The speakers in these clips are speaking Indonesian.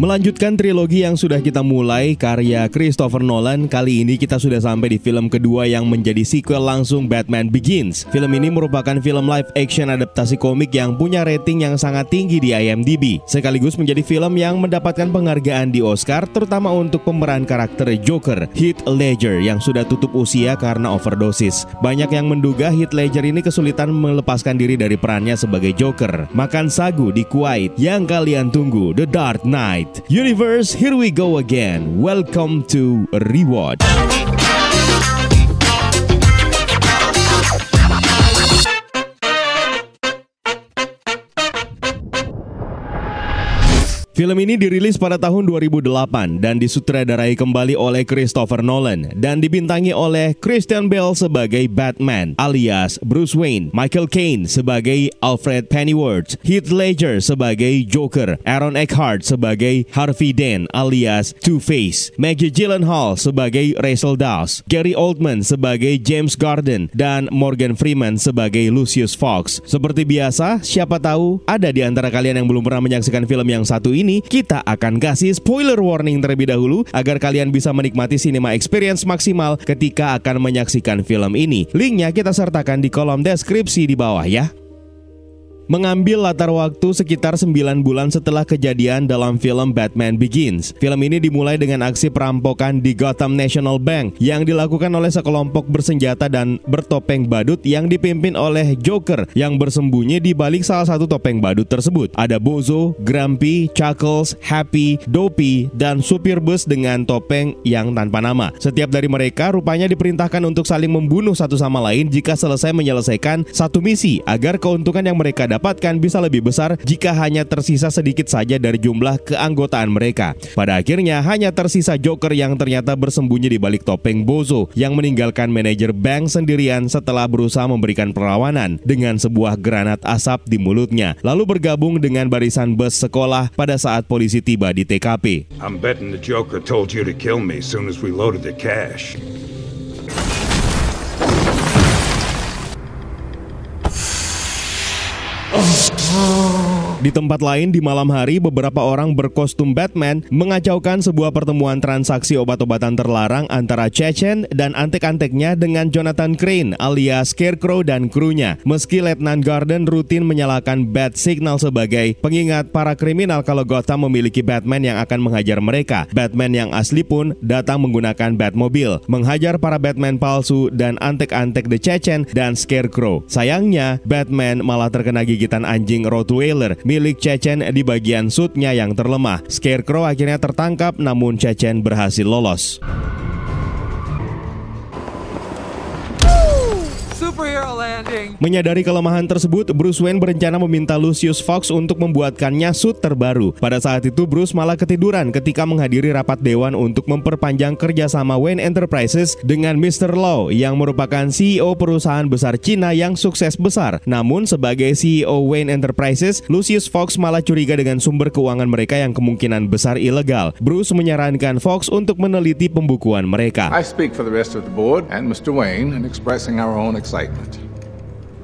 Melanjutkan trilogi yang sudah kita mulai karya Christopher Nolan, kali ini kita sudah sampai di film kedua yang menjadi sequel langsung Batman Begins. Film ini merupakan film live action adaptasi komik yang punya rating yang sangat tinggi di IMDb, sekaligus menjadi film yang mendapatkan penghargaan di Oscar terutama untuk pemeran karakter Joker, Heath Ledger yang sudah tutup usia karena overdosis. Banyak yang menduga Heath Ledger ini kesulitan melepaskan diri dari perannya sebagai Joker. Makan sagu di Kuwait yang kalian tunggu, The Dark Knight. Universe, here we go again. Welcome to Rewatch. Film ini dirilis pada tahun 2008 dan disutradarai kembali oleh Christopher Nolan dan dibintangi oleh Christian Bale sebagai Batman alias Bruce Wayne, Michael Caine sebagai Alfred Pennyworth, Heath Ledger sebagai Joker, Aaron Eckhart sebagai Harvey Dent alias Two-Face, Maggie Gyllenhaal sebagai Rachel Dawes, Gary Oldman sebagai James Garden, dan Morgan Freeman sebagai Lucius Fox. Seperti biasa, siapa tahu ada di antara kalian yang belum pernah menyaksikan film yang satu ini ini kita akan kasih spoiler warning terlebih dahulu agar kalian bisa menikmati cinema experience maksimal ketika akan menyaksikan film ini. Linknya kita sertakan di kolom deskripsi di bawah ya mengambil latar waktu sekitar 9 bulan setelah kejadian dalam film Batman Begins. Film ini dimulai dengan aksi perampokan di Gotham National Bank yang dilakukan oleh sekelompok bersenjata dan bertopeng badut yang dipimpin oleh Joker yang bersembunyi di balik salah satu topeng badut tersebut. Ada Bozo, Grumpy, Chuckles, Happy, Dopey, dan supir bus dengan topeng yang tanpa nama. Setiap dari mereka rupanya diperintahkan untuk saling membunuh satu sama lain jika selesai menyelesaikan satu misi agar keuntungan yang mereka dapat dapatkan bisa lebih besar jika hanya tersisa sedikit saja dari jumlah keanggotaan mereka. Pada akhirnya hanya tersisa Joker yang ternyata bersembunyi di balik topeng Bozo yang meninggalkan manajer bank sendirian setelah berusaha memberikan perlawanan dengan sebuah granat asap di mulutnya, lalu bergabung dengan barisan bus sekolah pada saat polisi tiba di TKP. I'm betting the Joker told you to kill me soon as we loaded the cash. Di tempat lain di malam hari beberapa orang berkostum Batman mengacaukan sebuah pertemuan transaksi obat-obatan terlarang antara Chechen dan antek-anteknya dengan Jonathan Crane alias Scarecrow dan krunya. Meski Letnan Garden rutin menyalakan Bat Signal sebagai pengingat para kriminal kalau Gotham memiliki Batman yang akan menghajar mereka. Batman yang asli pun datang menggunakan Batmobile, menghajar para Batman palsu dan antek-antek The Chechen dan Scarecrow. Sayangnya, Batman malah terkena gigitan anjing Rottweiler milik Chechen di bagian sutnya yang terlemah. Scarecrow akhirnya tertangkap namun Chechen berhasil lolos. superhero. Menyadari kelemahan tersebut, Bruce Wayne berencana meminta Lucius Fox untuk membuatkannya suit terbaru. Pada saat itu, Bruce malah ketiduran ketika menghadiri rapat dewan untuk memperpanjang kerjasama Wayne Enterprises dengan Mr. Law yang merupakan CEO perusahaan besar Cina yang sukses besar. Namun, sebagai CEO Wayne Enterprises, Lucius Fox malah curiga dengan sumber keuangan mereka yang kemungkinan besar ilegal. Bruce menyarankan Fox untuk meneliti pembukuan mereka. I speak for the rest of the board and Mr. Wayne in expressing our own excitement excitement.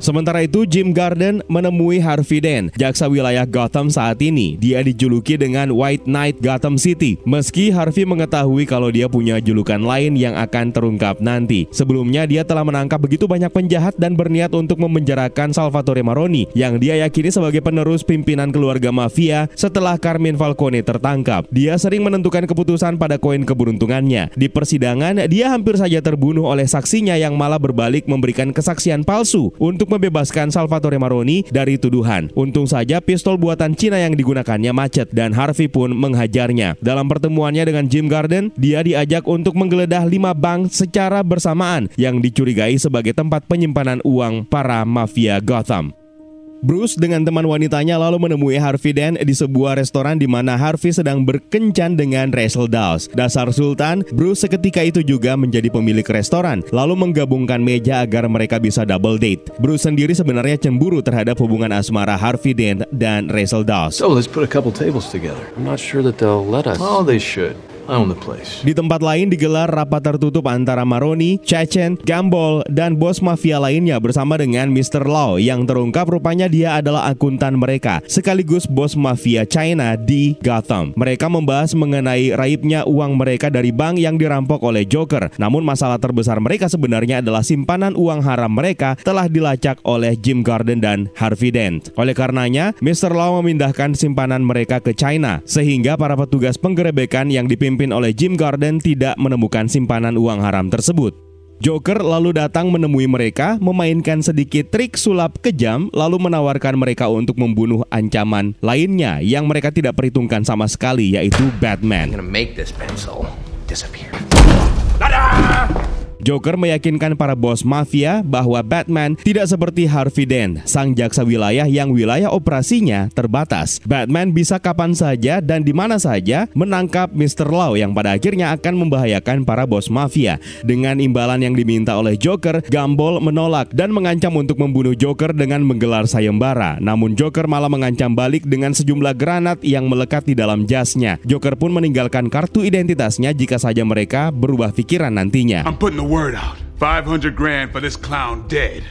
Sementara itu, Jim Garden menemui Harvey Dent, jaksa wilayah Gotham saat ini. Dia dijuluki dengan White Knight Gotham City, meski Harvey mengetahui kalau dia punya julukan lain yang akan terungkap nanti. Sebelumnya, dia telah menangkap begitu banyak penjahat dan berniat untuk memenjarakan Salvatore Maroni, yang dia yakini sebagai penerus pimpinan keluarga mafia setelah Carmine Falcone tertangkap. Dia sering menentukan keputusan pada koin keberuntungannya. Di persidangan, dia hampir saja terbunuh oleh saksinya yang malah berbalik memberikan kesaksian palsu untuk membebaskan Salvatore Maroni dari tuduhan. Untung saja pistol buatan Cina yang digunakannya macet dan Harvey pun menghajarnya. Dalam pertemuannya dengan Jim Garden, dia diajak untuk menggeledah lima bank secara bersamaan yang dicurigai sebagai tempat penyimpanan uang para mafia Gotham. Bruce dengan teman wanitanya lalu menemui Harvey Dent di sebuah restoran di mana Harvey sedang berkencan dengan Rachel Dawes. Dasar Sultan, Bruce seketika itu juga menjadi pemilik restoran, lalu menggabungkan meja agar mereka bisa double date. Bruce sendiri sebenarnya cemburu terhadap hubungan asmara Harvey Dent dan Rachel Dawes. So let's put a couple tables together. I'm not sure that they'll let us. Oh, they should. Di tempat lain digelar rapat tertutup antara Maroni, Chechen, Gambol, dan bos mafia lainnya bersama dengan Mr. Lau yang terungkap rupanya dia adalah akuntan mereka, sekaligus bos mafia China di Gotham. Mereka membahas mengenai raibnya uang mereka dari bank yang dirampok oleh Joker. Namun masalah terbesar mereka sebenarnya adalah simpanan uang haram mereka telah dilacak oleh Jim Gordon dan Harvey Dent. Oleh karenanya, Mr. Lau memindahkan simpanan mereka ke China, sehingga para petugas penggerebekan yang dipimpin dipimpin oleh Jim Gordon tidak menemukan simpanan uang haram tersebut. Joker lalu datang menemui mereka, memainkan sedikit trik sulap kejam, lalu menawarkan mereka untuk membunuh ancaman lainnya yang mereka tidak perhitungkan sama sekali, yaitu Batman. Joker meyakinkan para bos mafia bahwa Batman tidak seperti Harvey Dent, sang jaksa wilayah yang wilayah operasinya terbatas. Batman bisa kapan saja dan di mana saja menangkap Mr. Lau yang pada akhirnya akan membahayakan para bos mafia. Dengan imbalan yang diminta oleh Joker, Gumball menolak dan mengancam untuk membunuh Joker dengan menggelar sayembara. Namun Joker malah mengancam balik dengan sejumlah granat yang melekat di dalam jasnya. Joker pun meninggalkan kartu identitasnya jika saja mereka berubah pikiran nantinya. Word out. 500 grand for this clown dead.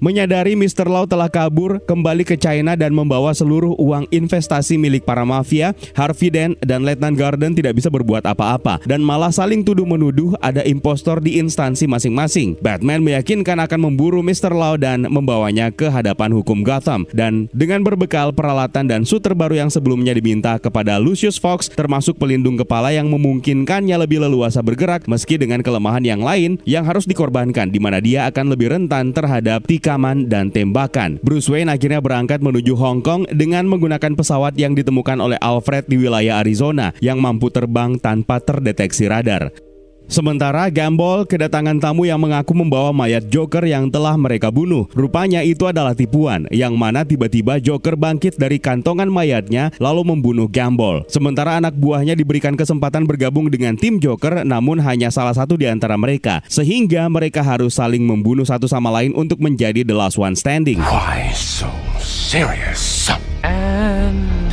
Menyadari Mr. Lau telah kabur kembali ke China dan membawa seluruh uang investasi milik para mafia, Harvey Dent dan Letnan Garden tidak bisa berbuat apa-apa dan malah saling tuduh-menuduh ada impostor di instansi masing-masing. Batman meyakinkan akan memburu Mr. Lau dan membawanya ke hadapan hukum Gotham dan dengan berbekal peralatan dan suit terbaru yang sebelumnya diminta kepada Lucius Fox termasuk pelindung kepala yang memungkinkannya lebih leluasa bergerak meski dengan kelemahan yang lain yang harus dikorbankan di mana dia akan lebih rentan terhadap tika ancaman dan tembakan. Bruce Wayne akhirnya berangkat menuju Hong Kong dengan menggunakan pesawat yang ditemukan oleh Alfred di wilayah Arizona yang mampu terbang tanpa terdeteksi radar. Sementara Gambol kedatangan tamu yang mengaku membawa mayat Joker yang telah mereka bunuh. Rupanya itu adalah tipuan, yang mana tiba-tiba Joker bangkit dari kantongan mayatnya lalu membunuh Gambol. Sementara anak buahnya diberikan kesempatan bergabung dengan tim Joker namun hanya salah satu di antara mereka. Sehingga mereka harus saling membunuh satu sama lain untuk menjadi the last one standing. Why so serious? And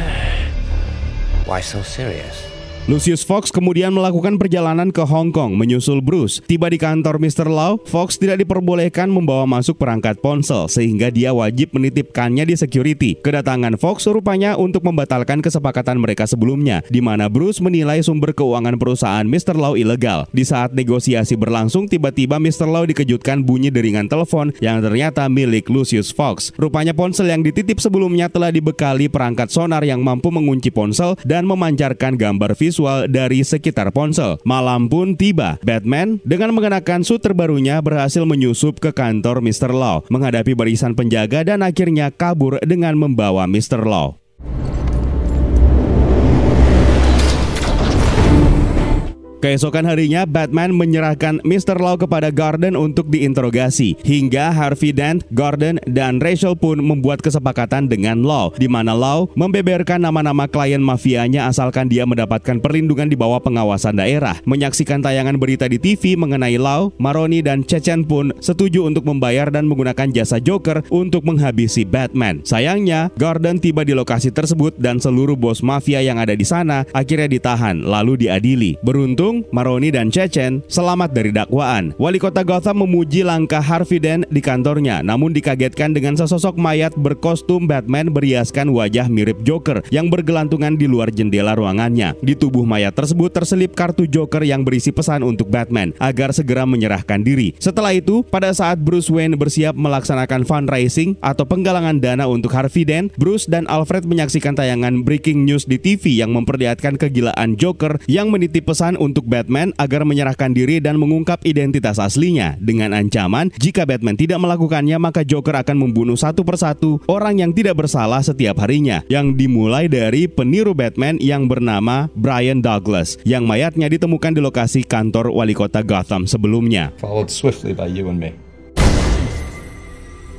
why so serious? Lucius Fox kemudian melakukan perjalanan ke Hong Kong menyusul Bruce. Tiba di kantor Mr. Lau, Fox tidak diperbolehkan membawa masuk perangkat ponsel sehingga dia wajib menitipkannya di security. Kedatangan Fox rupanya untuk membatalkan kesepakatan mereka sebelumnya, di mana Bruce menilai sumber keuangan perusahaan Mr. Lau ilegal. Di saat negosiasi berlangsung, tiba-tiba Mr. Lau dikejutkan bunyi deringan telepon yang ternyata milik Lucius Fox. Rupanya ponsel yang dititip sebelumnya telah dibekali perangkat sonar yang mampu mengunci ponsel dan memancarkan gambar visual visual dari sekitar ponsel. Malam pun tiba. Batman dengan mengenakan suit terbarunya berhasil menyusup ke kantor Mr. Law, menghadapi barisan penjaga dan akhirnya kabur dengan membawa Mr. Law. Keesokan harinya, Batman menyerahkan Mr. Lau kepada Gordon untuk diinterogasi. Hingga Harvey Dent, Gordon, dan Rachel pun membuat kesepakatan dengan Lau, di mana Lau membeberkan nama-nama klien mafianya asalkan dia mendapatkan perlindungan di bawah pengawasan daerah. Menyaksikan tayangan berita di TV mengenai Lau, Maroni, dan Chechen pun setuju untuk membayar dan menggunakan jasa Joker untuk menghabisi Batman. Sayangnya, Gordon tiba di lokasi tersebut dan seluruh bos mafia yang ada di sana akhirnya ditahan lalu diadili. Beruntung Beruntung, Maroni dan Chechen selamat dari dakwaan. Wali kota Gotham memuji langkah Harvey Dent di kantornya, namun dikagetkan dengan sesosok mayat berkostum Batman beriaskan wajah mirip Joker yang bergelantungan di luar jendela ruangannya. Di tubuh mayat tersebut terselip kartu Joker yang berisi pesan untuk Batman agar segera menyerahkan diri. Setelah itu, pada saat Bruce Wayne bersiap melaksanakan fundraising atau penggalangan dana untuk Harvey Dent, Bruce dan Alfred menyaksikan tayangan breaking news di TV yang memperlihatkan kegilaan Joker yang menitip pesan untuk untuk Batman agar menyerahkan diri dan mengungkap identitas aslinya dengan ancaman jika Batman tidak melakukannya maka Joker akan membunuh satu persatu orang yang tidak bersalah setiap harinya yang dimulai dari peniru Batman yang bernama Brian Douglas yang mayatnya ditemukan di lokasi kantor wali kota Gotham sebelumnya.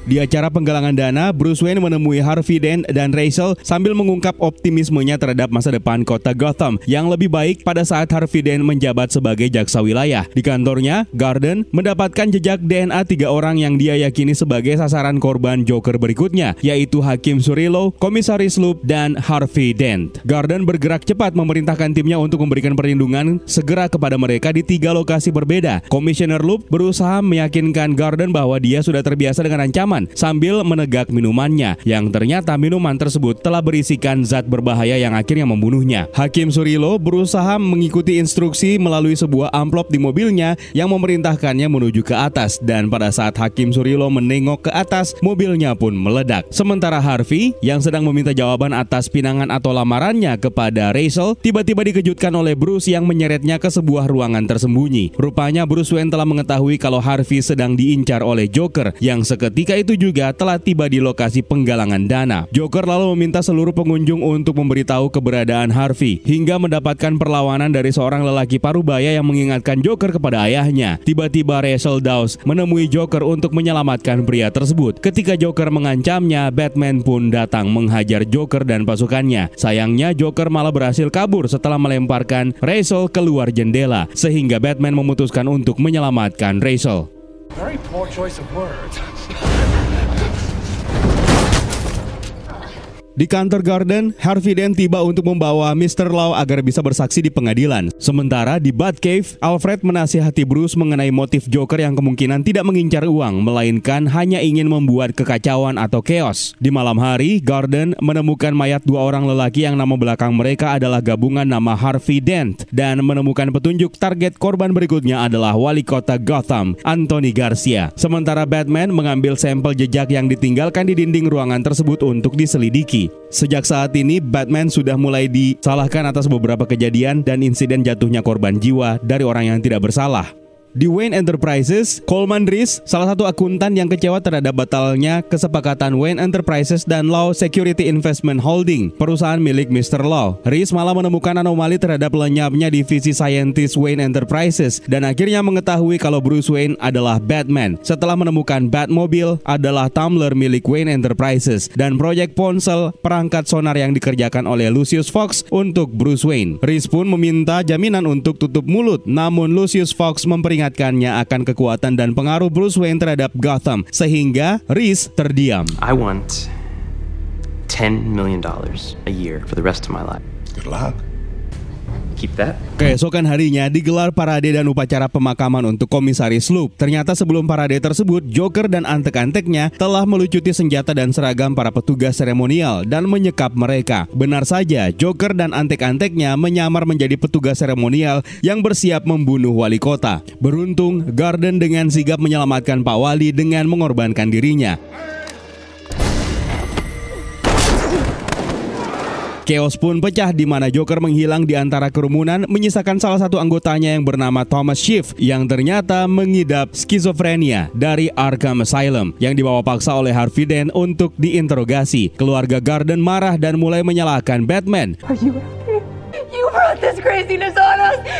Di acara penggalangan dana, Bruce Wayne menemui Harvey Dent dan Rachel sambil mengungkap optimismenya terhadap masa depan kota Gotham yang lebih baik pada saat Harvey Dent menjabat sebagai jaksa wilayah. Di kantornya, Garden mendapatkan jejak DNA tiga orang yang dia yakini sebagai sasaran korban Joker berikutnya, yaitu Hakim Surilo, Komisaris Loop, dan Harvey Dent. Garden bergerak cepat memerintahkan timnya untuk memberikan perlindungan segera kepada mereka di tiga lokasi berbeda. Komisioner Loop berusaha meyakinkan Garden bahwa dia sudah terbiasa dengan ancaman sambil menegak minumannya yang ternyata minuman tersebut telah berisikan zat berbahaya yang akhirnya membunuhnya. Hakim Surilo berusaha mengikuti instruksi melalui sebuah amplop di mobilnya yang memerintahkannya menuju ke atas dan pada saat Hakim Surilo menengok ke atas, mobilnya pun meledak. Sementara Harvey yang sedang meminta jawaban atas pinangan atau lamarannya kepada Rachel tiba-tiba dikejutkan oleh Bruce yang menyeretnya ke sebuah ruangan tersembunyi. Rupanya Bruce Wayne telah mengetahui kalau Harvey sedang diincar oleh Joker yang seketika itu juga telah tiba di lokasi penggalangan dana. Joker lalu meminta seluruh pengunjung untuk memberitahu keberadaan Harvey hingga mendapatkan perlawanan dari seorang lelaki parubaya yang mengingatkan Joker kepada ayahnya. Tiba-tiba Rachel Dawes menemui Joker untuk menyelamatkan pria tersebut. Ketika Joker mengancamnya, Batman pun datang menghajar Joker dan pasukannya. Sayangnya Joker malah berhasil kabur setelah melemparkan Rachel keluar jendela sehingga Batman memutuskan untuk menyelamatkan Rachel. Very poor choice of words. Di kantor Garden, Harvey Dent tiba untuk membawa Mr. Law agar bisa bersaksi di pengadilan. Sementara di Batcave, Alfred menasihati Bruce mengenai motif Joker yang kemungkinan tidak mengincar uang, melainkan hanya ingin membuat kekacauan atau chaos. Di malam hari, Garden menemukan mayat dua orang lelaki yang nama belakang mereka adalah gabungan nama Harvey Dent dan menemukan petunjuk target korban berikutnya adalah wali kota Gotham, Anthony Garcia. Sementara Batman mengambil sampel jejak yang ditinggalkan di dinding ruangan tersebut untuk diselidiki. Sejak saat ini, Batman sudah mulai disalahkan atas beberapa kejadian dan insiden jatuhnya korban jiwa dari orang yang tidak bersalah. Di Wayne Enterprises, Coleman Reese, salah satu akuntan yang kecewa terhadap batalnya kesepakatan Wayne Enterprises dan Law Security Investment Holding, perusahaan milik Mr. Law. Reese malah menemukan anomali terhadap lenyapnya divisi saintis Wayne Enterprises dan akhirnya mengetahui kalau Bruce Wayne adalah Batman setelah menemukan Batmobile adalah tumbler milik Wayne Enterprises dan proyek ponsel perangkat sonar yang dikerjakan oleh Lucius Fox untuk Bruce Wayne. Reese pun meminta jaminan untuk tutup mulut, namun Lucius Fox memperingatkan memperingatkannya akan kekuatan dan pengaruh Bruce Wayne terhadap Gotham sehingga Reese terdiam. I want 10 million dollars a year for the rest of my life. Good luck that. Keesokan harinya digelar parade dan upacara pemakaman untuk komisaris Loop. Ternyata sebelum parade tersebut, Joker dan antek-anteknya telah melucuti senjata dan seragam para petugas seremonial dan menyekap mereka. Benar saja, Joker dan antek-anteknya menyamar menjadi petugas seremonial yang bersiap membunuh wali kota. Beruntung, Garden dengan sigap menyelamatkan Pak Wali dengan mengorbankan dirinya. Chaos pun pecah di mana Joker menghilang di antara kerumunan menyisakan salah satu anggotanya yang bernama Thomas Schiff yang ternyata mengidap skizofrenia dari Arkham Asylum yang dibawa paksa oleh Harvey Dent untuk diinterogasi. Keluarga Garden marah dan mulai menyalahkan Batman. Are you.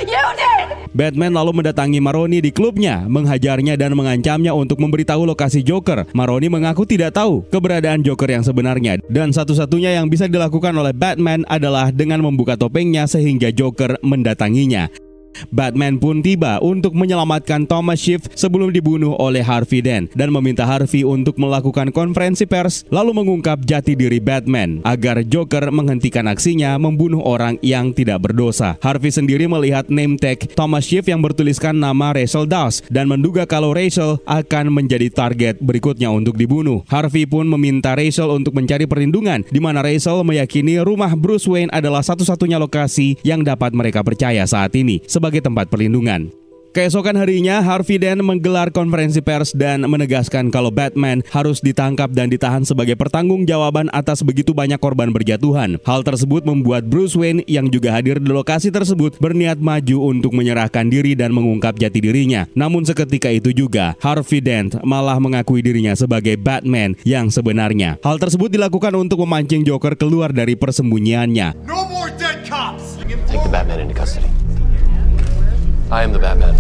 You did. Batman lalu mendatangi Maroni di klubnya, menghajarnya dan mengancamnya untuk memberitahu lokasi Joker. Maroni mengaku tidak tahu keberadaan Joker yang sebenarnya dan satu-satunya yang bisa dilakukan oleh Batman adalah dengan membuka topengnya sehingga Joker mendatanginya. Batman pun tiba untuk menyelamatkan Thomas Schiff sebelum dibunuh oleh Harvey Dent dan meminta Harvey untuk melakukan konferensi pers lalu mengungkap jati diri Batman agar Joker menghentikan aksinya membunuh orang yang tidak berdosa. Harvey sendiri melihat name tag Thomas Schiff yang bertuliskan nama Rachel Dawes dan menduga kalau Rachel akan menjadi target berikutnya untuk dibunuh. Harvey pun meminta Rachel untuk mencari perlindungan di mana Rachel meyakini rumah Bruce Wayne adalah satu-satunya lokasi yang dapat mereka percaya saat ini. Sebagai sebagai tempat perlindungan. Keesokan harinya, Harvey Dent menggelar konferensi pers dan menegaskan kalau Batman harus ditangkap dan ditahan sebagai pertanggungjawaban atas begitu banyak korban berjatuhan. Hal tersebut membuat Bruce Wayne yang juga hadir di lokasi tersebut berniat maju untuk menyerahkan diri dan mengungkap jati dirinya. Namun seketika itu juga, Harvey Dent malah mengakui dirinya sebagai Batman yang sebenarnya. Hal tersebut dilakukan untuk memancing Joker keluar dari persembunyiannya. No more dead cops! Take the Batman into custody. I am the Batman.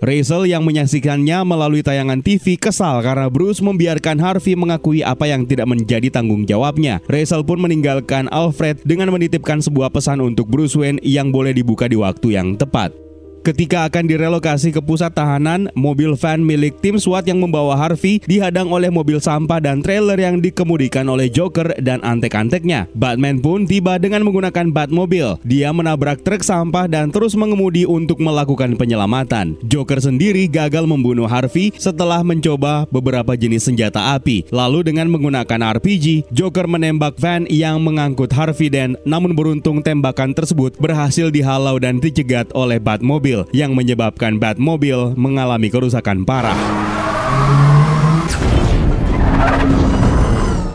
Rachel yang menyaksikannya melalui tayangan TV kesal karena Bruce membiarkan Harvey mengakui apa yang tidak menjadi tanggung jawabnya. Rachel pun meninggalkan Alfred dengan menitipkan sebuah pesan untuk Bruce Wayne yang boleh dibuka di waktu yang tepat. Ketika akan direlokasi ke pusat tahanan, mobil van milik tim SWAT yang membawa Harvey dihadang oleh mobil sampah dan trailer yang dikemudikan oleh Joker dan antek-anteknya. Batman pun tiba dengan menggunakan Batmobile. Dia menabrak truk sampah dan terus mengemudi untuk melakukan penyelamatan. Joker sendiri gagal membunuh Harvey setelah mencoba beberapa jenis senjata api. Lalu dengan menggunakan RPG, Joker menembak van yang mengangkut Harvey Dent, namun beruntung tembakan tersebut berhasil dihalau dan dicegat oleh Batmobile mobil yang menyebabkan Batmobile mengalami kerusakan parah.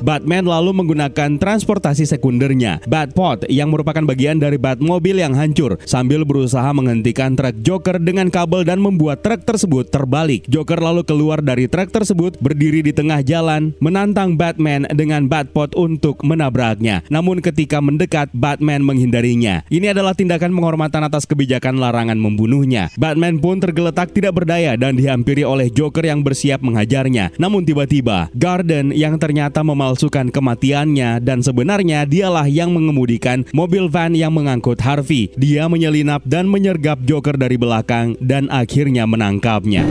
Batman lalu menggunakan transportasi sekundernya, Batpod, yang merupakan bagian dari Batmobile yang hancur, sambil berusaha menghentikan truk Joker dengan kabel dan membuat truk tersebut terbalik. Joker lalu keluar dari truk tersebut, berdiri di tengah jalan, menantang Batman dengan Batpod untuk menabraknya. Namun ketika mendekat, Batman menghindarinya. Ini adalah tindakan penghormatan atas kebijakan larangan membunuhnya. Batman pun tergeletak tidak berdaya dan dihampiri oleh Joker yang bersiap menghajarnya. Namun tiba-tiba, Garden yang ternyata memal memalsukan kematiannya dan sebenarnya dialah yang mengemudikan mobil van yang mengangkut Harvey. Dia menyelinap dan menyergap Joker dari belakang dan akhirnya menangkapnya.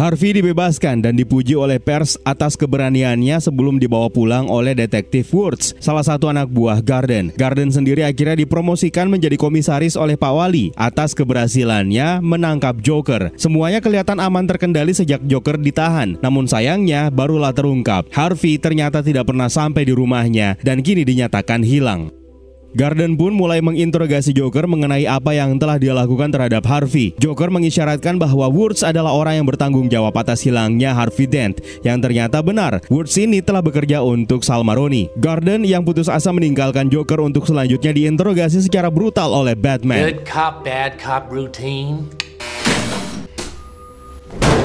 Harvey dibebaskan dan dipuji oleh pers atas keberaniannya sebelum dibawa pulang oleh detektif Woods, salah satu anak buah Garden. Garden sendiri akhirnya dipromosikan menjadi komisaris oleh Pak Wali atas keberhasilannya menangkap Joker. Semuanya kelihatan aman terkendali sejak Joker ditahan. Namun sayangnya barulah terungkap, Harvey ternyata tidak pernah sampai di rumahnya dan kini dinyatakan hilang. Garden pun mulai menginterogasi Joker mengenai apa yang telah dia lakukan terhadap Harvey. Joker mengisyaratkan bahwa Woods adalah orang yang bertanggung jawab atas hilangnya Harvey Dent, yang ternyata benar. Woods ini telah bekerja untuk Salmaroni. Garden yang putus asa meninggalkan Joker untuk selanjutnya diinterogasi secara brutal oleh Batman. Good cop, bad cop routine.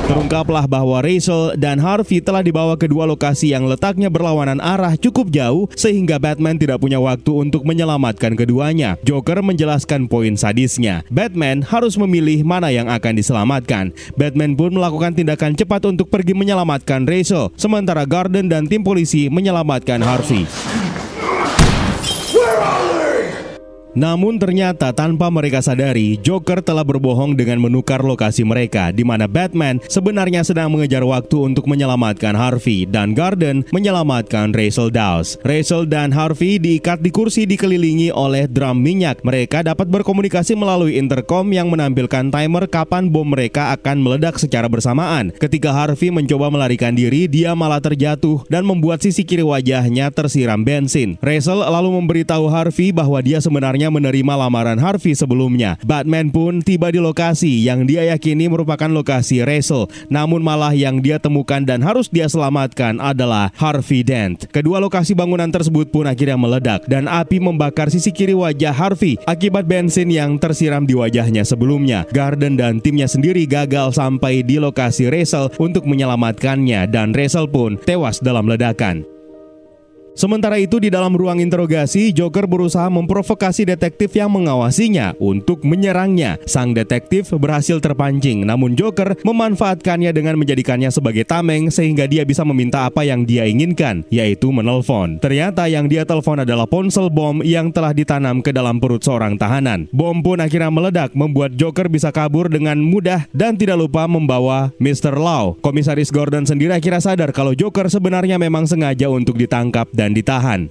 Terungkaplah bahwa Rachel dan Harvey telah dibawa ke dua lokasi yang letaknya berlawanan arah cukup jauh sehingga Batman tidak punya waktu untuk menyelamatkan keduanya. Joker menjelaskan poin sadisnya. Batman harus memilih mana yang akan diselamatkan. Batman pun melakukan tindakan cepat untuk pergi menyelamatkan Rachel, sementara Garden dan tim polisi menyelamatkan Harvey. Namun ternyata tanpa mereka sadari, Joker telah berbohong dengan menukar lokasi mereka di mana Batman sebenarnya sedang mengejar waktu untuk menyelamatkan Harvey dan Garden menyelamatkan Rachel Dawes. Rachel dan Harvey diikat di kursi dikelilingi oleh drum minyak. Mereka dapat berkomunikasi melalui intercom yang menampilkan timer kapan bom mereka akan meledak secara bersamaan. Ketika Harvey mencoba melarikan diri, dia malah terjatuh dan membuat sisi kiri wajahnya tersiram bensin. Rachel lalu memberitahu Harvey bahwa dia sebenarnya menerima lamaran Harvey sebelumnya. Batman pun tiba di lokasi yang dia yakini merupakan lokasi Rachel, namun malah yang dia temukan dan harus dia selamatkan adalah Harvey Dent. Kedua lokasi bangunan tersebut pun akhirnya meledak dan api membakar sisi kiri wajah Harvey akibat bensin yang tersiram di wajahnya sebelumnya. Garden dan timnya sendiri gagal sampai di lokasi Rachel untuk menyelamatkannya dan Rachel pun tewas dalam ledakan. Sementara itu di dalam ruang interogasi, Joker berusaha memprovokasi detektif yang mengawasinya untuk menyerangnya. Sang detektif berhasil terpancing, namun Joker memanfaatkannya dengan menjadikannya sebagai tameng sehingga dia bisa meminta apa yang dia inginkan, yaitu menelpon. Ternyata yang dia telepon adalah ponsel bom yang telah ditanam ke dalam perut seorang tahanan. Bom pun akhirnya meledak, membuat Joker bisa kabur dengan mudah dan tidak lupa membawa Mr. Lau. Komisaris Gordon sendiri akhirnya sadar kalau Joker sebenarnya memang sengaja untuk ditangkap dan dan ditahan.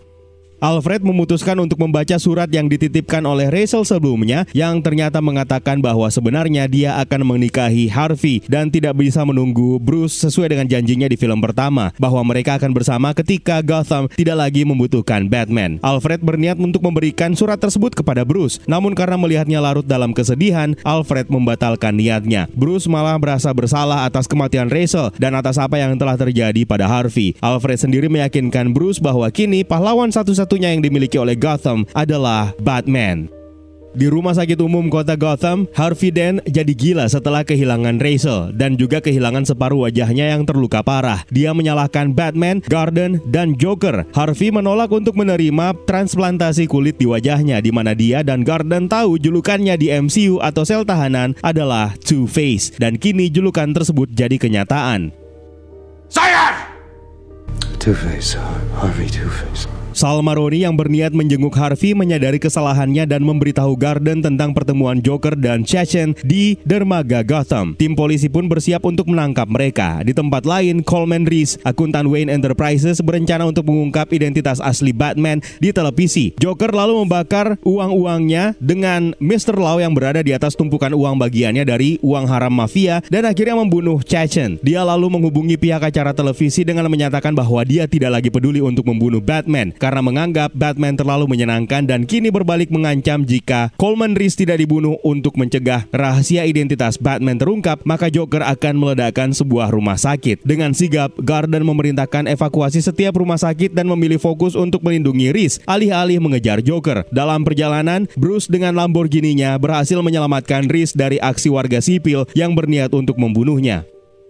Alfred memutuskan untuk membaca surat yang dititipkan oleh Rachel sebelumnya yang ternyata mengatakan bahwa sebenarnya dia akan menikahi Harvey dan tidak bisa menunggu Bruce sesuai dengan janjinya di film pertama bahwa mereka akan bersama ketika Gotham tidak lagi membutuhkan Batman. Alfred berniat untuk memberikan surat tersebut kepada Bruce, namun karena melihatnya larut dalam kesedihan, Alfred membatalkan niatnya. Bruce malah merasa bersalah atas kematian Rachel dan atas apa yang telah terjadi pada Harvey. Alfred sendiri meyakinkan Bruce bahwa kini pahlawan satu-satu satunya yang dimiliki oleh Gotham adalah Batman. Di rumah sakit umum kota Gotham, Harvey Dent jadi gila setelah kehilangan Rachel dan juga kehilangan separuh wajahnya yang terluka parah. Dia menyalahkan Batman, Garden, dan Joker. Harvey menolak untuk menerima transplantasi kulit di wajahnya di mana dia dan Garden tahu julukannya di MCU atau sel tahanan adalah Two-Face dan kini julukan tersebut jadi kenyataan. Saya Two-Face, Harvey Two-Face. Sal Maroni yang berniat menjenguk Harvey menyadari kesalahannya dan memberitahu Garden tentang pertemuan Joker dan Chechen di dermaga Gotham. Tim polisi pun bersiap untuk menangkap mereka. Di tempat lain, Coleman Reese, akuntan Wayne Enterprises, berencana untuk mengungkap identitas asli Batman di televisi. Joker lalu membakar uang-uangnya dengan Mr. Lau yang berada di atas tumpukan uang bagiannya dari uang haram mafia dan akhirnya membunuh Chechen. Dia lalu menghubungi pihak acara televisi dengan menyatakan bahwa dia tidak lagi peduli untuk membunuh Batman karena menganggap Batman terlalu menyenangkan dan kini berbalik mengancam jika Coleman Reese tidak dibunuh untuk mencegah rahasia identitas Batman terungkap, maka Joker akan meledakkan sebuah rumah sakit. Dengan sigap, Garden memerintahkan evakuasi setiap rumah sakit dan memilih fokus untuk melindungi Reese alih-alih mengejar Joker. Dalam perjalanan, Bruce dengan Lamborghini-nya berhasil menyelamatkan Reese dari aksi warga sipil yang berniat untuk membunuhnya.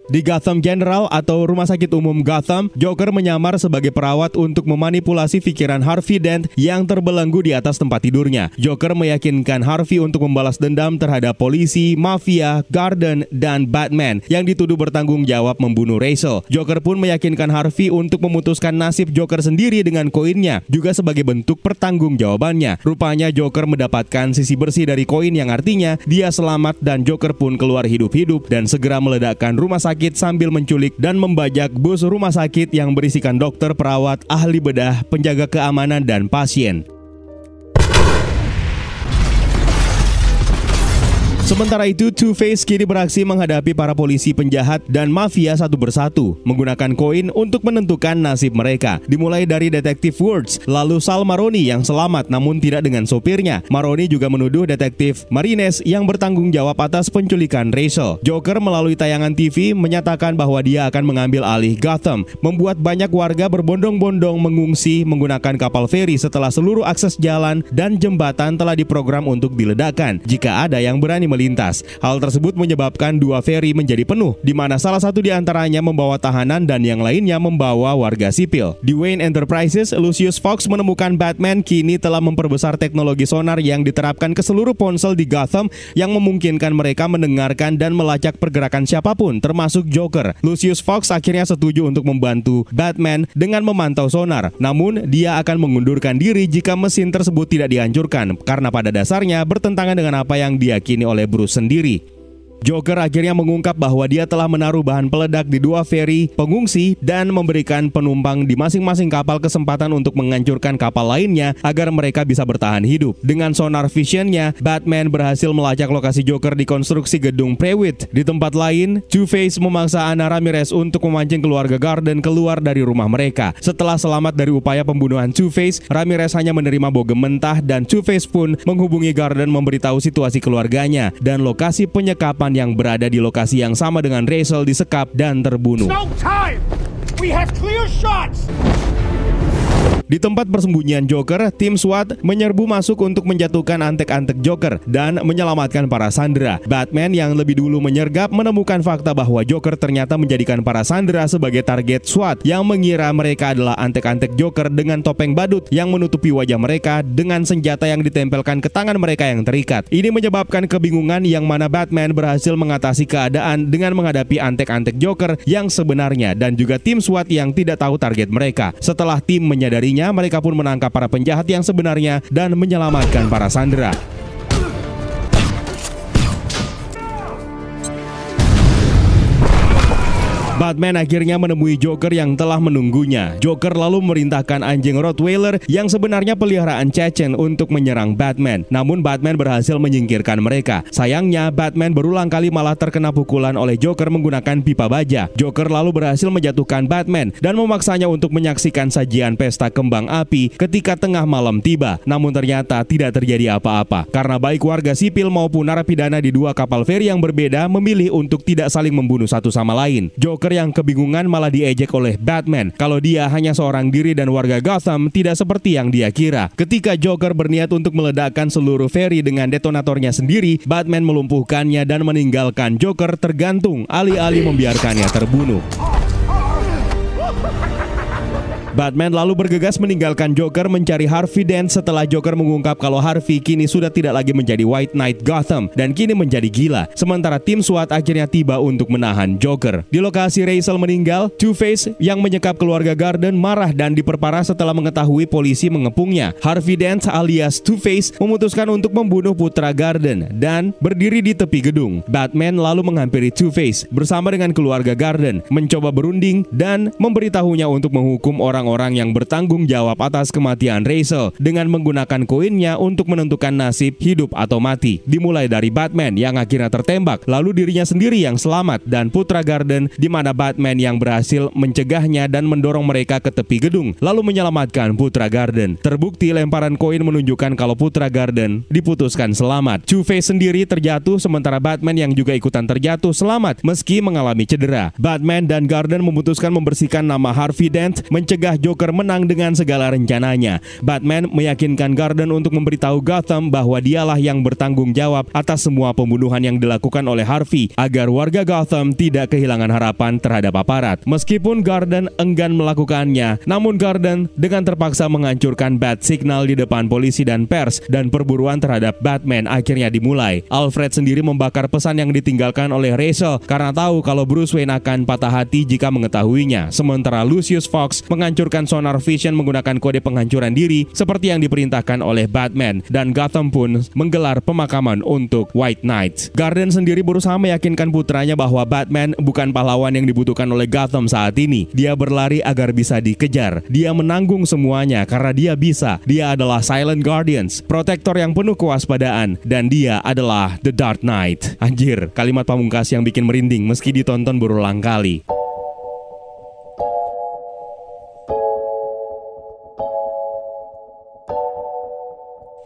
Di Gotham General atau Rumah Sakit Umum Gotham, Joker menyamar sebagai perawat untuk memanipulasi pikiran Harvey Dent yang terbelenggu di atas tempat tidurnya. Joker meyakinkan Harvey untuk membalas dendam terhadap polisi, mafia, Garden, dan Batman yang dituduh bertanggung jawab membunuh Rachel. Joker pun meyakinkan Harvey untuk memutuskan nasib Joker sendiri dengan koinnya, juga sebagai bentuk pertanggungjawabannya. Rupanya Joker mendapatkan sisi bersih dari koin yang artinya dia selamat dan Joker pun keluar hidup-hidup dan segera meledakkan rumah sakit sakit sambil menculik dan membajak bus rumah sakit yang berisikan dokter, perawat, ahli bedah, penjaga keamanan, dan pasien. Sementara itu, Two-Face kini beraksi menghadapi para polisi penjahat dan mafia satu persatu, menggunakan koin untuk menentukan nasib mereka. Dimulai dari detektif Words, lalu Sal Maroni yang selamat namun tidak dengan sopirnya. Maroni juga menuduh detektif Marines yang bertanggung jawab atas penculikan Rachel. Joker melalui tayangan TV menyatakan bahwa dia akan mengambil alih Gotham, membuat banyak warga berbondong-bondong mengungsi menggunakan kapal feri setelah seluruh akses jalan dan jembatan telah diprogram untuk diledakkan. Jika ada yang berani melintas. Hal tersebut menyebabkan dua feri menjadi penuh, di mana salah satu di antaranya membawa tahanan dan yang lainnya membawa warga sipil. Di Wayne Enterprises, Lucius Fox menemukan Batman kini telah memperbesar teknologi sonar yang diterapkan ke seluruh ponsel di Gotham yang memungkinkan mereka mendengarkan dan melacak pergerakan siapa pun, termasuk Joker. Lucius Fox akhirnya setuju untuk membantu Batman dengan memantau sonar. Namun, dia akan mengundurkan diri jika mesin tersebut tidak dihancurkan karena pada dasarnya bertentangan dengan apa yang diyakini oleh Bruce sendiri. Joker akhirnya mengungkap bahwa dia telah menaruh bahan peledak di dua feri pengungsi dan memberikan penumpang di masing-masing kapal kesempatan untuk menghancurkan kapal lainnya agar mereka bisa bertahan hidup. Dengan sonar visionnya, Batman berhasil melacak lokasi Joker di konstruksi gedung Prewitt. Di tempat lain, Two-Face memaksa Ana Ramirez untuk memancing keluarga Garden keluar dari rumah mereka. Setelah selamat dari upaya pembunuhan Two-Face, Ramirez hanya menerima bogem mentah dan Two-Face pun menghubungi Garden memberitahu situasi keluarganya dan lokasi penyekapan yang berada di lokasi yang sama dengan Rachel disekap dan terbunuh. Di tempat persembunyian Joker, tim SWAT menyerbu masuk untuk menjatuhkan antek-antek Joker dan menyelamatkan para Sandra. Batman yang lebih dulu menyergap menemukan fakta bahwa Joker ternyata menjadikan para Sandra sebagai target SWAT yang mengira mereka adalah antek-antek Joker dengan topeng badut yang menutupi wajah mereka dengan senjata yang ditempelkan ke tangan mereka yang terikat. Ini menyebabkan kebingungan yang mana Batman berhasil mengatasi keadaan dengan menghadapi antek-antek Joker yang sebenarnya dan juga tim SWAT yang tidak tahu target mereka. Setelah tim menyadari mereka pun menangkap para penjahat yang sebenarnya dan menyelamatkan para sandera. Batman akhirnya menemui Joker yang telah menunggunya. Joker lalu merintahkan anjing Rottweiler yang sebenarnya peliharaan Chechen untuk menyerang Batman. Namun Batman berhasil menyingkirkan mereka. Sayangnya Batman berulang kali malah terkena pukulan oleh Joker menggunakan pipa baja. Joker lalu berhasil menjatuhkan Batman dan memaksanya untuk menyaksikan sajian pesta kembang api ketika tengah malam tiba. Namun ternyata tidak terjadi apa-apa karena baik warga sipil maupun narapidana di dua kapal feri yang berbeda memilih untuk tidak saling membunuh satu sama lain. Joker Joker yang kebingungan malah diejek oleh Batman kalau dia hanya seorang diri dan warga Gotham tidak seperti yang dia kira. Ketika Joker berniat untuk meledakkan seluruh ferry dengan detonatornya sendiri, Batman melumpuhkannya dan meninggalkan Joker tergantung alih-alih membiarkannya terbunuh. Batman lalu bergegas meninggalkan Joker mencari Harvey Dent setelah Joker mengungkap kalau Harvey kini sudah tidak lagi menjadi White Knight Gotham dan kini menjadi gila. Sementara tim SWAT akhirnya tiba untuk menahan Joker. Di lokasi Rachel meninggal, Two-Face yang menyekap keluarga Garden marah dan diperparah setelah mengetahui polisi mengepungnya. Harvey Dent alias Two-Face memutuskan untuk membunuh putra Garden dan berdiri di tepi gedung. Batman lalu menghampiri Two-Face bersama dengan keluarga Garden, mencoba berunding dan memberitahunya untuk menghukum orang orang-orang yang bertanggung jawab atas kematian Rachel dengan menggunakan koinnya untuk menentukan nasib hidup atau mati. Dimulai dari Batman yang akhirnya tertembak, lalu dirinya sendiri yang selamat dan Putra Garden di mana Batman yang berhasil mencegahnya dan mendorong mereka ke tepi gedung, lalu menyelamatkan Putra Garden. Terbukti lemparan koin menunjukkan kalau Putra Garden diputuskan selamat. Two-Face sendiri terjatuh sementara Batman yang juga ikutan terjatuh selamat meski mengalami cedera. Batman dan Garden memutuskan membersihkan nama Harvey Dent, mencegah Joker menang dengan segala rencananya. Batman meyakinkan Garden untuk memberitahu Gotham bahwa dialah yang bertanggung jawab atas semua pembunuhan yang dilakukan oleh Harvey agar warga Gotham tidak kehilangan harapan terhadap aparat. Meskipun Garden enggan melakukannya, namun Garden dengan terpaksa menghancurkan bat signal di depan polisi dan pers dan perburuan terhadap Batman akhirnya dimulai. Alfred sendiri membakar pesan yang ditinggalkan oleh Rachel karena tahu kalau Bruce Wayne akan patah hati jika mengetahuinya. Sementara Lucius Fox menghancurkan menghancurkan Sonar Vision menggunakan kode penghancuran diri seperti yang diperintahkan oleh Batman dan Gotham pun menggelar pemakaman untuk White Knight. Garden sendiri berusaha meyakinkan putranya bahwa Batman bukan pahlawan yang dibutuhkan oleh Gotham saat ini. Dia berlari agar bisa dikejar. Dia menanggung semuanya karena dia bisa. Dia adalah Silent Guardians, protektor yang penuh kewaspadaan dan dia adalah The Dark Knight. Anjir, kalimat pamungkas yang bikin merinding meski ditonton berulang kali.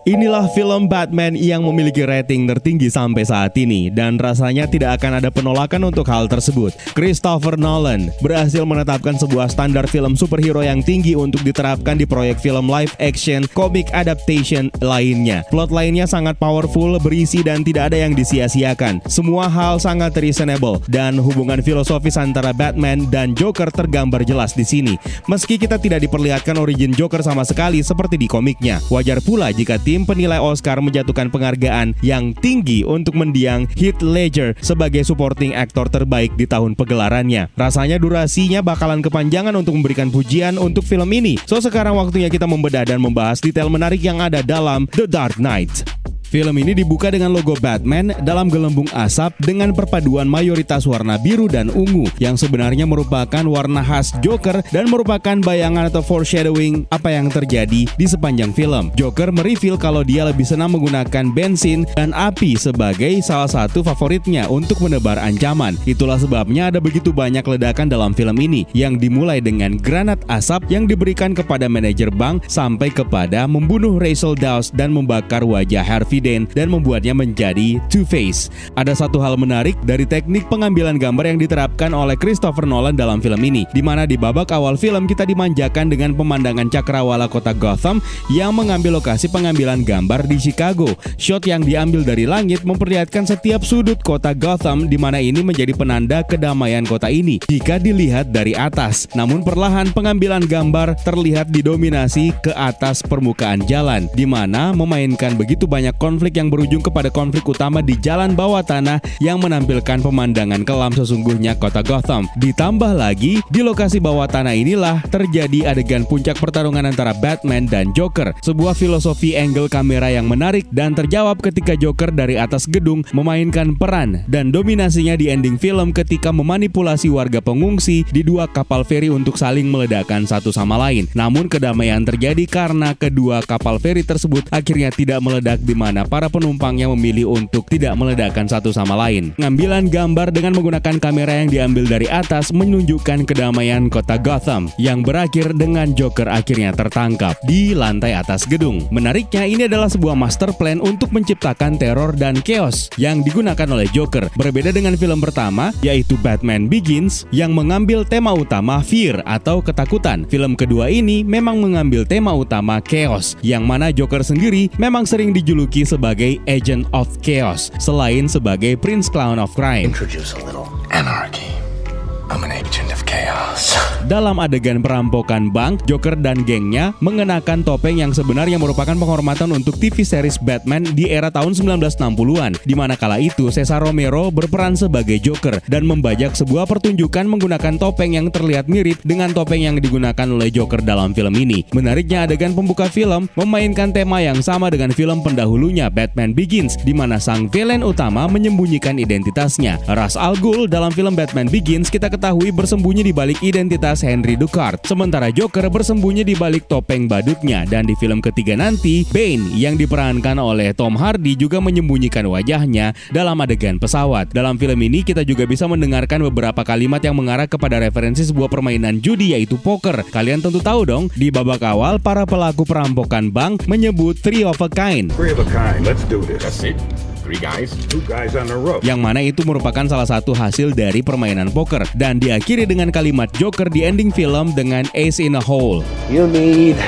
Inilah film Batman yang memiliki rating tertinggi sampai saat ini dan rasanya tidak akan ada penolakan untuk hal tersebut. Christopher Nolan berhasil menetapkan sebuah standar film superhero yang tinggi untuk diterapkan di proyek film live action comic adaptation lainnya. Plot lainnya sangat powerful, berisi dan tidak ada yang disia-siakan. Semua hal sangat reasonable dan hubungan filosofis antara Batman dan Joker tergambar jelas di sini. Meski kita tidak diperlihatkan origin Joker sama sekali seperti di komiknya. Wajar pula jika tim tim penilai Oscar menjatuhkan penghargaan yang tinggi untuk mendiang Heath Ledger sebagai supporting actor terbaik di tahun pegelarannya. Rasanya durasinya bakalan kepanjangan untuk memberikan pujian untuk film ini. So sekarang waktunya kita membedah dan membahas detail menarik yang ada dalam The Dark Knight. Film ini dibuka dengan logo Batman dalam gelembung asap dengan perpaduan mayoritas warna biru dan ungu yang sebenarnya merupakan warna khas Joker dan merupakan bayangan atau foreshadowing apa yang terjadi di sepanjang film. Joker mereveal kalau dia lebih senang menggunakan bensin dan api sebagai salah satu favoritnya untuk menebar ancaman. Itulah sebabnya ada begitu banyak ledakan dalam film ini yang dimulai dengan granat asap yang diberikan kepada manajer bank sampai kepada membunuh Rachel Dawes dan membakar wajah Harvey presiden dan membuatnya menjadi Two-Face. Ada satu hal menarik dari teknik pengambilan gambar yang diterapkan oleh Christopher Nolan dalam film ini, di mana di babak awal film kita dimanjakan dengan pemandangan cakrawala kota Gotham yang mengambil lokasi pengambilan gambar di Chicago. Shot yang diambil dari langit memperlihatkan setiap sudut kota Gotham di mana ini menjadi penanda kedamaian kota ini jika dilihat dari atas. Namun perlahan pengambilan gambar terlihat didominasi ke atas permukaan jalan, di mana memainkan begitu banyak konflik yang berujung kepada konflik utama di jalan bawah tanah yang menampilkan pemandangan kelam sesungguhnya kota Gotham. Ditambah lagi, di lokasi bawah tanah inilah terjadi adegan puncak pertarungan antara Batman dan Joker. Sebuah filosofi angle kamera yang menarik dan terjawab ketika Joker dari atas gedung memainkan peran dan dominasinya di ending film ketika memanipulasi warga pengungsi di dua kapal feri untuk saling meledakkan satu sama lain. Namun kedamaian terjadi karena kedua kapal feri tersebut akhirnya tidak meledak di mana mana para penumpangnya memilih untuk tidak meledakkan satu sama lain. Pengambilan gambar dengan menggunakan kamera yang diambil dari atas menunjukkan kedamaian kota Gotham yang berakhir dengan Joker akhirnya tertangkap di lantai atas gedung. Menariknya ini adalah sebuah master plan untuk menciptakan teror dan chaos yang digunakan oleh Joker. Berbeda dengan film pertama yaitu Batman Begins yang mengambil tema utama fear atau ketakutan. Film kedua ini memang mengambil tema utama chaos yang mana Joker sendiri memang sering dijuluki sebagai Agent of Chaos selain sebagai Prince Clown of Crime. Introduce a little anarchy. I'm an agent of chaos. Dalam adegan perampokan bank, Joker dan gengnya mengenakan topeng yang sebenarnya merupakan penghormatan untuk TV series Batman di era tahun 1960-an, di mana kala itu Cesar Romero berperan sebagai Joker dan membajak sebuah pertunjukan menggunakan topeng yang terlihat mirip dengan topeng yang digunakan oleh Joker dalam film ini. Menariknya adegan pembuka film memainkan tema yang sama dengan film pendahulunya Batman Begins, di mana sang villain utama menyembunyikan identitasnya. Ras Al Ghul dalam film Batman Begins kita diketahui bersembunyi di balik identitas Henry Ducard, sementara Joker bersembunyi di balik topeng badutnya dan di film ketiga nanti, Bane yang diperankan oleh Tom Hardy juga menyembunyikan wajahnya dalam adegan pesawat. Dalam film ini kita juga bisa mendengarkan beberapa kalimat yang mengarah kepada referensi sebuah permainan judi yaitu poker. Kalian tentu tahu dong, di babak awal para pelaku perampokan bank menyebut three of a kind. Three of a kind. Let's do this. That's it. Three guys. Two guys on the rope. yang mana itu merupakan salah satu hasil dari permainan poker dan diakhiri dengan kalimat Joker di ending film dengan Ace in a Hole. You need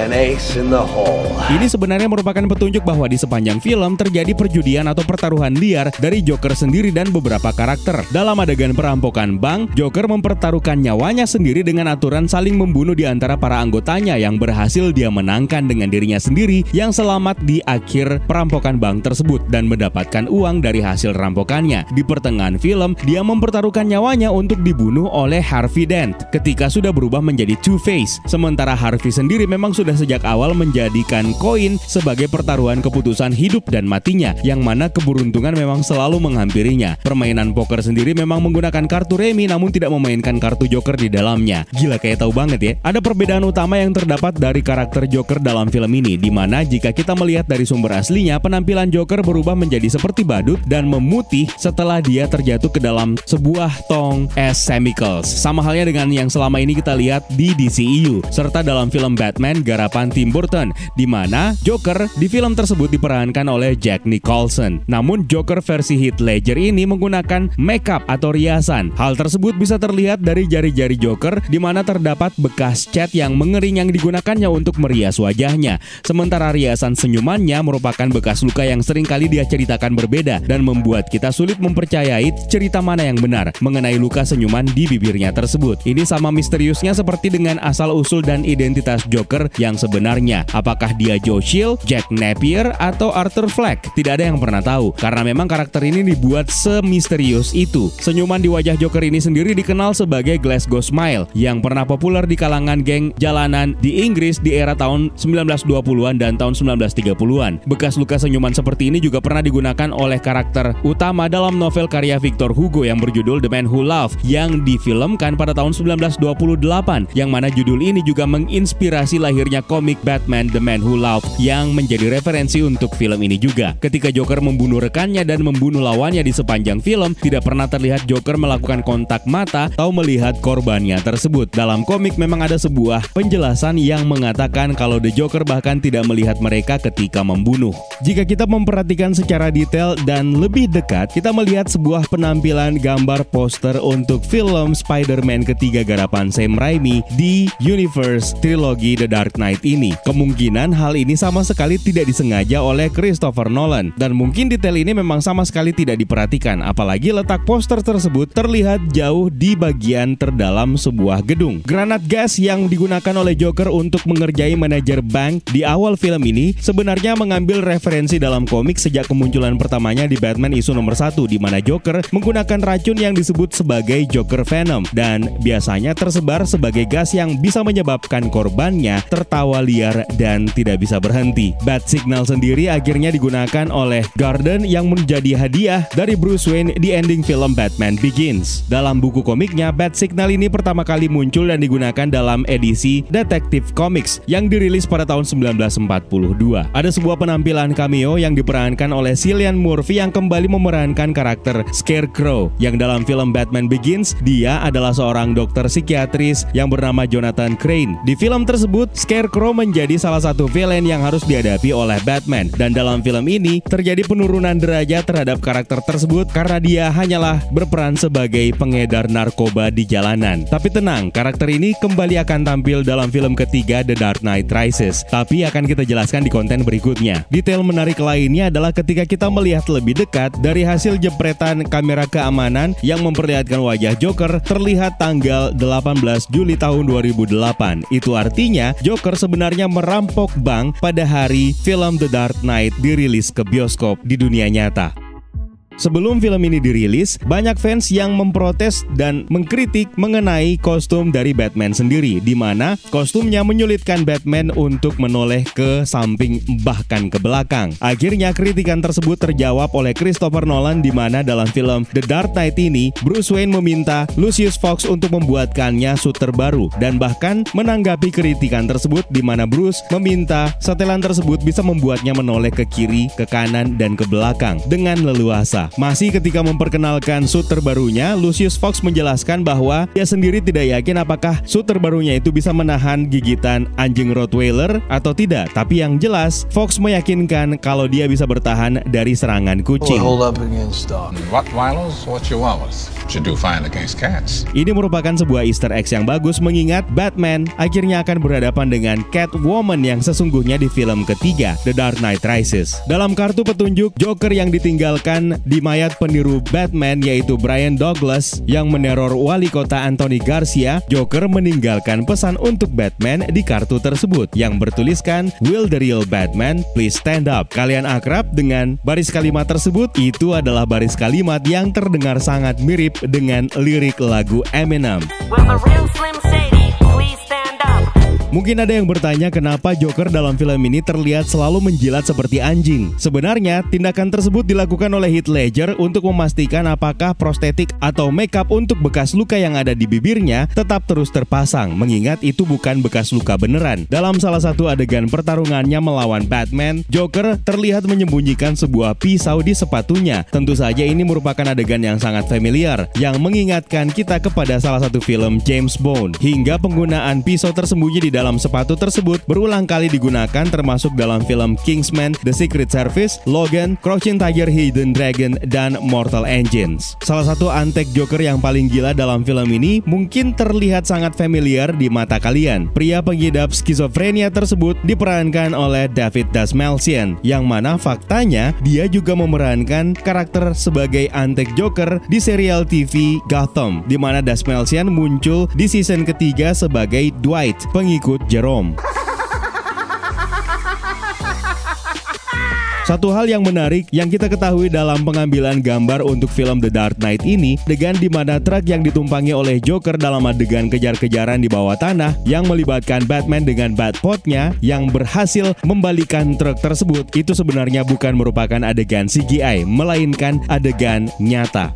an ace in the hole. Ini sebenarnya merupakan petunjuk bahwa di sepanjang film terjadi perjudian atau pertaruhan liar dari Joker sendiri dan beberapa karakter. Dalam adegan perampokan bank, Joker mempertaruhkan nyawanya sendiri dengan aturan saling membunuh di antara para anggotanya yang berhasil dia menangkan dengan dirinya sendiri yang selamat di akhir perampokan bank tersebut dan mendapatkan uang dari hasil rampokannya. Di pertengahan film, dia mempertaruhkan nyawanya untuk dibunuh oleh Harvey Dent ketika sudah berubah menjadi Two-Face. Sementara Harvey sendiri memang sudah sejak awal menjadikan koin sebagai pertaruhan keputusan hidup dan matinya, yang mana keberuntungan memang selalu menghampirinya. Permainan poker sendiri memang menggunakan kartu remi namun tidak memainkan kartu joker di dalamnya. Gila kayak tahu banget ya. Ada perbedaan utama yang terdapat dari karakter Joker dalam film ini, di mana jika kita melihat dari sumber aslinya, penampilan Joker berubah menjadi seperti badut dan memutih setelah dia terjatuh ke dalam sebuah tong es chemicals. Sama halnya dengan yang selama ini kita lihat di DCEU, serta dalam film Batman garapan Tim Burton, di mana Joker di film tersebut diperankan oleh Jack Nicholson. Namun Joker versi Heath Ledger ini menggunakan makeup atau riasan. Hal tersebut bisa terlihat dari jari-jari Joker di mana terdapat bekas cat yang mengering yang digunakannya untuk merias wajahnya. Sementara riasan senyumannya merupakan bekas luka yang sering kali dia ceritakan berbeda dan membuat kita sulit mempercayai cerita mana yang benar mengenai luka senyuman di bibirnya tersebut. Ini sama misteriusnya seperti dengan asal-usul dan identitas Joker yang sebenarnya. Apakah dia Joe Chill, Jack Napier, atau Arthur Fleck? Tidak ada yang pernah tahu, karena memang karakter ini dibuat semisterius itu. Senyuman di wajah Joker ini sendiri dikenal sebagai Glasgow Smile, yang pernah populer di kalangan geng jalanan di Inggris di era tahun 1920-an dan tahun 1930-an. Bekas luka senyuman seperti ini juga pernah digunakan oleh karakter utama dalam novel karya Victor Hugo yang berjudul The Man Who Loved, yang difilmkan pada tahun 1928, yang mana judul ini juga menginspirasi lahirnya komik Batman The Man Who Loved yang menjadi referensi untuk film ini juga. Ketika Joker membunuh rekannya dan membunuh lawannya di sepanjang film, tidak pernah terlihat Joker melakukan kontak mata atau melihat korbannya tersebut. Dalam komik memang ada sebuah penjelasan yang mengatakan kalau The Joker bahkan tidak melihat mereka ketika membunuh. Jika kita memperhatikan secara detail dan lebih dekat, kita melihat sebuah penampilan gambar poster untuk film Spider-Man ketiga garapan Sam Raimi di Universe Trilogy The Dark Knight ini. Kemungkinan hal ini sama sekali tidak disengaja oleh Christopher Nolan dan mungkin detail ini memang sama sekali tidak diperhatikan apalagi letak poster tersebut terlihat jauh di bagian terdalam sebuah gedung. Granat gas yang digunakan oleh Joker untuk mengerjai manajer bank di awal film ini sebenarnya mengambil referensi dalam komik sejak kemunculan pertamanya di Batman isu nomor 1 di mana Joker menggunakan racun yang disebut sebagai Joker Venom dan biasanya tersebar sebagai gas yang bisa menyebabkan korbannya tertarik tertawa liar dan tidak bisa berhenti. Bat Signal sendiri akhirnya digunakan oleh Garden yang menjadi hadiah dari Bruce Wayne di ending film Batman Begins. Dalam buku komiknya, Bat Signal ini pertama kali muncul dan digunakan dalam edisi Detective Comics yang dirilis pada tahun 1942. Ada sebuah penampilan cameo yang diperankan oleh Cillian Murphy yang kembali memerankan karakter Scarecrow yang dalam film Batman Begins dia adalah seorang dokter psikiatris yang bernama Jonathan Crane. Di film tersebut, Scarecrow menjadi salah satu villain yang harus dihadapi oleh Batman dan dalam film ini terjadi penurunan derajat terhadap karakter tersebut karena dia hanyalah berperan sebagai pengedar narkoba di jalanan. Tapi tenang, karakter ini kembali akan tampil dalam film ketiga The Dark Knight Rises, tapi akan kita jelaskan di konten berikutnya. Detail menarik lainnya adalah ketika kita melihat lebih dekat dari hasil jepretan kamera keamanan yang memperlihatkan wajah Joker terlihat tanggal 18 Juli tahun 2008. Itu artinya Joker sebenarnya merampok bank pada hari film The Dark Knight dirilis ke bioskop di dunia nyata. Sebelum film ini dirilis, banyak fans yang memprotes dan mengkritik mengenai kostum dari Batman sendiri, di mana kostumnya menyulitkan Batman untuk menoleh ke samping bahkan ke belakang. Akhirnya kritikan tersebut terjawab oleh Christopher Nolan di mana dalam film The Dark Knight ini, Bruce Wayne meminta Lucius Fox untuk membuatkannya suit terbaru dan bahkan menanggapi kritikan tersebut di mana Bruce meminta setelan tersebut bisa membuatnya menoleh ke kiri, ke kanan, dan ke belakang dengan leluasa. Masih ketika memperkenalkan suit terbarunya, Lucius Fox menjelaskan bahwa dia sendiri tidak yakin apakah suit terbarunya itu bisa menahan gigitan anjing Rottweiler atau tidak. Tapi yang jelas, Fox meyakinkan kalau dia bisa bertahan dari serangan kucing. hold up against Rottweilers or Chihuahuas should do fine against cats. Ini merupakan sebuah easter egg yang bagus mengingat Batman akhirnya akan berhadapan dengan Catwoman yang sesungguhnya di film ketiga, The Dark Knight Rises. Dalam kartu petunjuk, Joker yang ditinggalkan di mayat peniru Batman yaitu Brian Douglas yang meneror wali kota Anthony Garcia, Joker meninggalkan pesan untuk Batman di kartu tersebut yang bertuliskan Will the real Batman please stand up. Kalian akrab dengan baris kalimat tersebut? Itu adalah baris kalimat yang terdengar sangat mirip dengan lirik lagu Eminem. Will the real Slim Shady please stand up? Mungkin ada yang bertanya kenapa Joker dalam film ini terlihat selalu menjilat seperti anjing. Sebenarnya, tindakan tersebut dilakukan oleh Heath Ledger untuk memastikan apakah prostetik atau makeup untuk bekas luka yang ada di bibirnya tetap terus terpasang, mengingat itu bukan bekas luka beneran. Dalam salah satu adegan pertarungannya melawan Batman, Joker terlihat menyembunyikan sebuah pisau di sepatunya. Tentu saja ini merupakan adegan yang sangat familiar, yang mengingatkan kita kepada salah satu film James Bond. Hingga penggunaan pisau tersembunyi di dalam sepatu tersebut berulang kali digunakan termasuk dalam film Kingsman, The Secret Service, Logan, Crouching Tiger, Hidden Dragon, dan Mortal Engines. Salah satu antek Joker yang paling gila dalam film ini mungkin terlihat sangat familiar di mata kalian. Pria pengidap skizofrenia tersebut diperankan oleh David Dasmalcian, yang mana faktanya dia juga memerankan karakter sebagai antek Joker di serial TV Gotham, di mana Dasmalcian muncul di season ketiga sebagai Dwight, pengikut Jerome. Satu hal yang menarik yang kita ketahui dalam pengambilan gambar untuk film The Dark Knight ini, adegan di mana truk yang ditumpangi oleh Joker dalam adegan kejar-kejaran di bawah tanah yang melibatkan Batman dengan Batpotnya yang berhasil membalikan truk tersebut itu sebenarnya bukan merupakan adegan CGI, melainkan adegan nyata.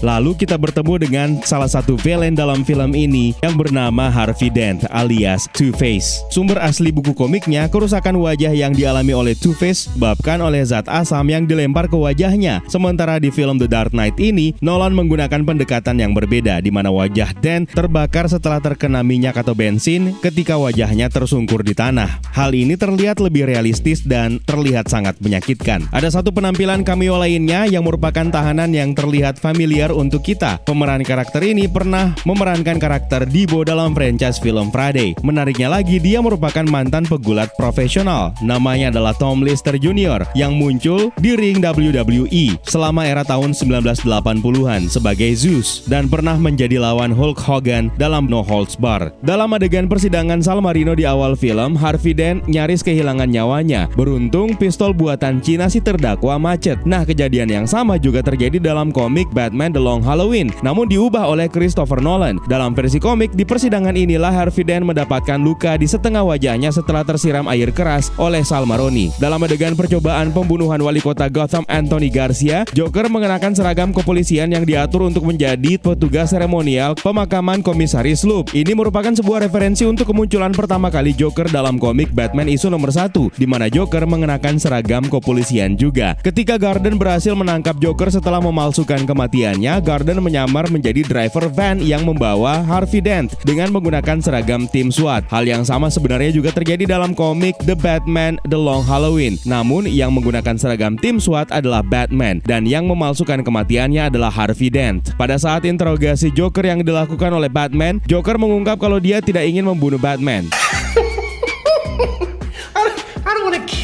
Lalu kita bertemu dengan salah satu villain dalam film ini yang bernama Harvey Dent alias Two-Face. Sumber asli buku komiknya, kerusakan wajah yang dialami oleh Two-Face bahkan oleh zat asam yang dilempar ke wajahnya. Sementara di film The Dark Knight ini, Nolan menggunakan pendekatan yang berbeda di mana wajah Dent terbakar setelah terkena minyak atau bensin ketika wajahnya tersungkur di tanah. Hal ini terlihat lebih realistis dan terlihat sangat menyakitkan. Ada satu penampilan cameo lainnya yang merupakan tahanan yang terlihat familiar untuk kita. Pemeran karakter ini pernah memerankan karakter Dibo dalam franchise film Friday. Menariknya lagi, dia merupakan mantan pegulat profesional. Namanya adalah Tom Lister Jr. yang muncul di ring WWE selama era tahun 1980-an sebagai Zeus dan pernah menjadi lawan Hulk Hogan dalam No Holds Bar. Dalam adegan persidangan San Marino di awal film, Harvey Dent nyaris kehilangan nyawanya. Beruntung pistol buatan Cina si terdakwa macet. Nah, kejadian yang sama juga terjadi dalam komik Batman The Long Halloween, namun diubah oleh Christopher Nolan. Dalam versi komik, di persidangan inilah Harvey Dent mendapatkan luka di setengah wajahnya setelah tersiram air keras oleh Sal Maroni. Dalam adegan percobaan pembunuhan wali kota Gotham Anthony Garcia, Joker mengenakan seragam kepolisian yang diatur untuk menjadi petugas seremonial pemakaman komisaris Loeb. Ini merupakan sebuah referensi untuk kemunculan pertama kali Joker dalam komik Batman isu nomor 1, di mana Joker mengenakan seragam kepolisian juga. Ketika Garden berhasil menangkap Joker setelah memalsukan kematiannya, Garden menyamar menjadi driver van yang membawa Harvey Dent dengan menggunakan seragam tim SWAT. Hal yang sama sebenarnya juga terjadi dalam komik The Batman The Long Halloween. Namun yang menggunakan seragam tim SWAT adalah Batman dan yang memalsukan kematiannya adalah Harvey Dent. Pada saat interogasi Joker yang dilakukan oleh Batman, Joker mengungkap kalau dia tidak ingin membunuh Batman.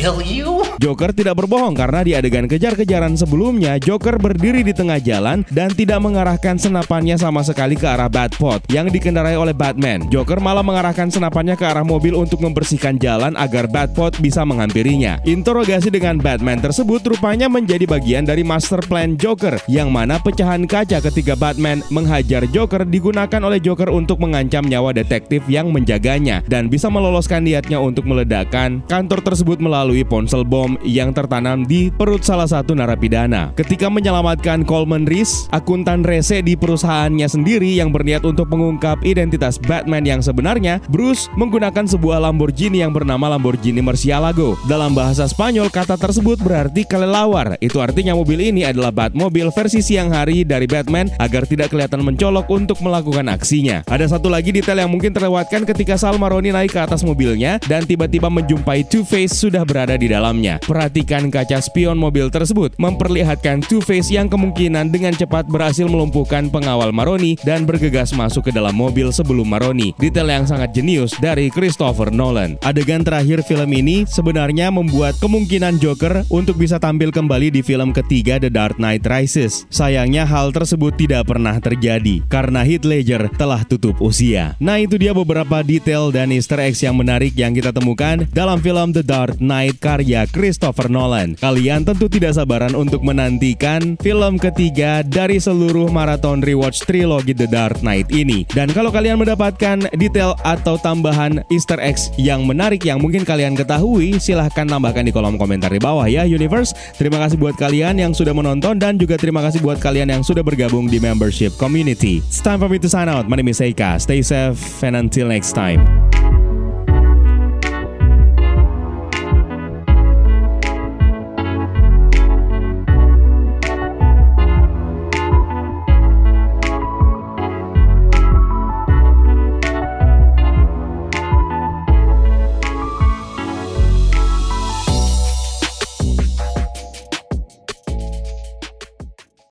Kill you. Joker tidak berbohong karena di adegan kejar-kejaran sebelumnya Joker berdiri di tengah jalan dan tidak mengarahkan senapannya sama sekali ke arah Batpod yang dikendarai oleh Batman. Joker malah mengarahkan senapannya ke arah mobil untuk membersihkan jalan agar Batpod bisa menghampirinya. Interogasi dengan Batman tersebut rupanya menjadi bagian dari master plan Joker yang mana pecahan kaca ketika Batman menghajar Joker digunakan oleh Joker untuk mengancam nyawa detektif yang menjaganya dan bisa meloloskan niatnya untuk meledakkan kantor tersebut melalui ponsel bom yang tertanam di perut salah satu narapidana. Ketika menyelamatkan Coleman Reese, akuntan rese di perusahaannya sendiri yang berniat untuk mengungkap identitas Batman yang sebenarnya, Bruce menggunakan sebuah Lamborghini yang bernama Lamborghini Murcielago. Dalam bahasa Spanyol, kata tersebut berarti kelelawar. Itu artinya mobil ini adalah Batmobile versi siang hari dari Batman agar tidak kelihatan mencolok untuk melakukan aksinya. Ada satu lagi detail yang mungkin terlewatkan ketika Sal Maroni naik ke atas mobilnya dan tiba-tiba menjumpai Two-Face sudah berada di dalamnya. Perhatikan kaca spion mobil tersebut memperlihatkan Two-Face yang kemungkinan dengan cepat berhasil melumpuhkan pengawal Maroni dan bergegas masuk ke dalam mobil sebelum Maroni. Detail yang sangat jenius dari Christopher Nolan. Adegan terakhir film ini sebenarnya membuat kemungkinan Joker untuk bisa tampil kembali di film ketiga The Dark Knight Rises. Sayangnya hal tersebut tidak pernah terjadi karena Heath Ledger telah tutup usia. Nah itu dia beberapa detail dan easter eggs yang menarik yang kita temukan dalam film The Dark Knight karya Christopher Nolan. Kalian tentu tidak sabaran untuk menantikan film ketiga dari seluruh maraton rewatch trilogi The Dark Knight ini. Dan kalau kalian mendapatkan detail atau tambahan easter eggs yang menarik yang mungkin kalian ketahui, silahkan tambahkan di kolom komentar di bawah ya Universe. Terima kasih buat kalian yang sudah menonton dan juga terima kasih buat kalian yang sudah bergabung di membership community. It's time for me to sign out. My name is Eika. Stay safe and until next time.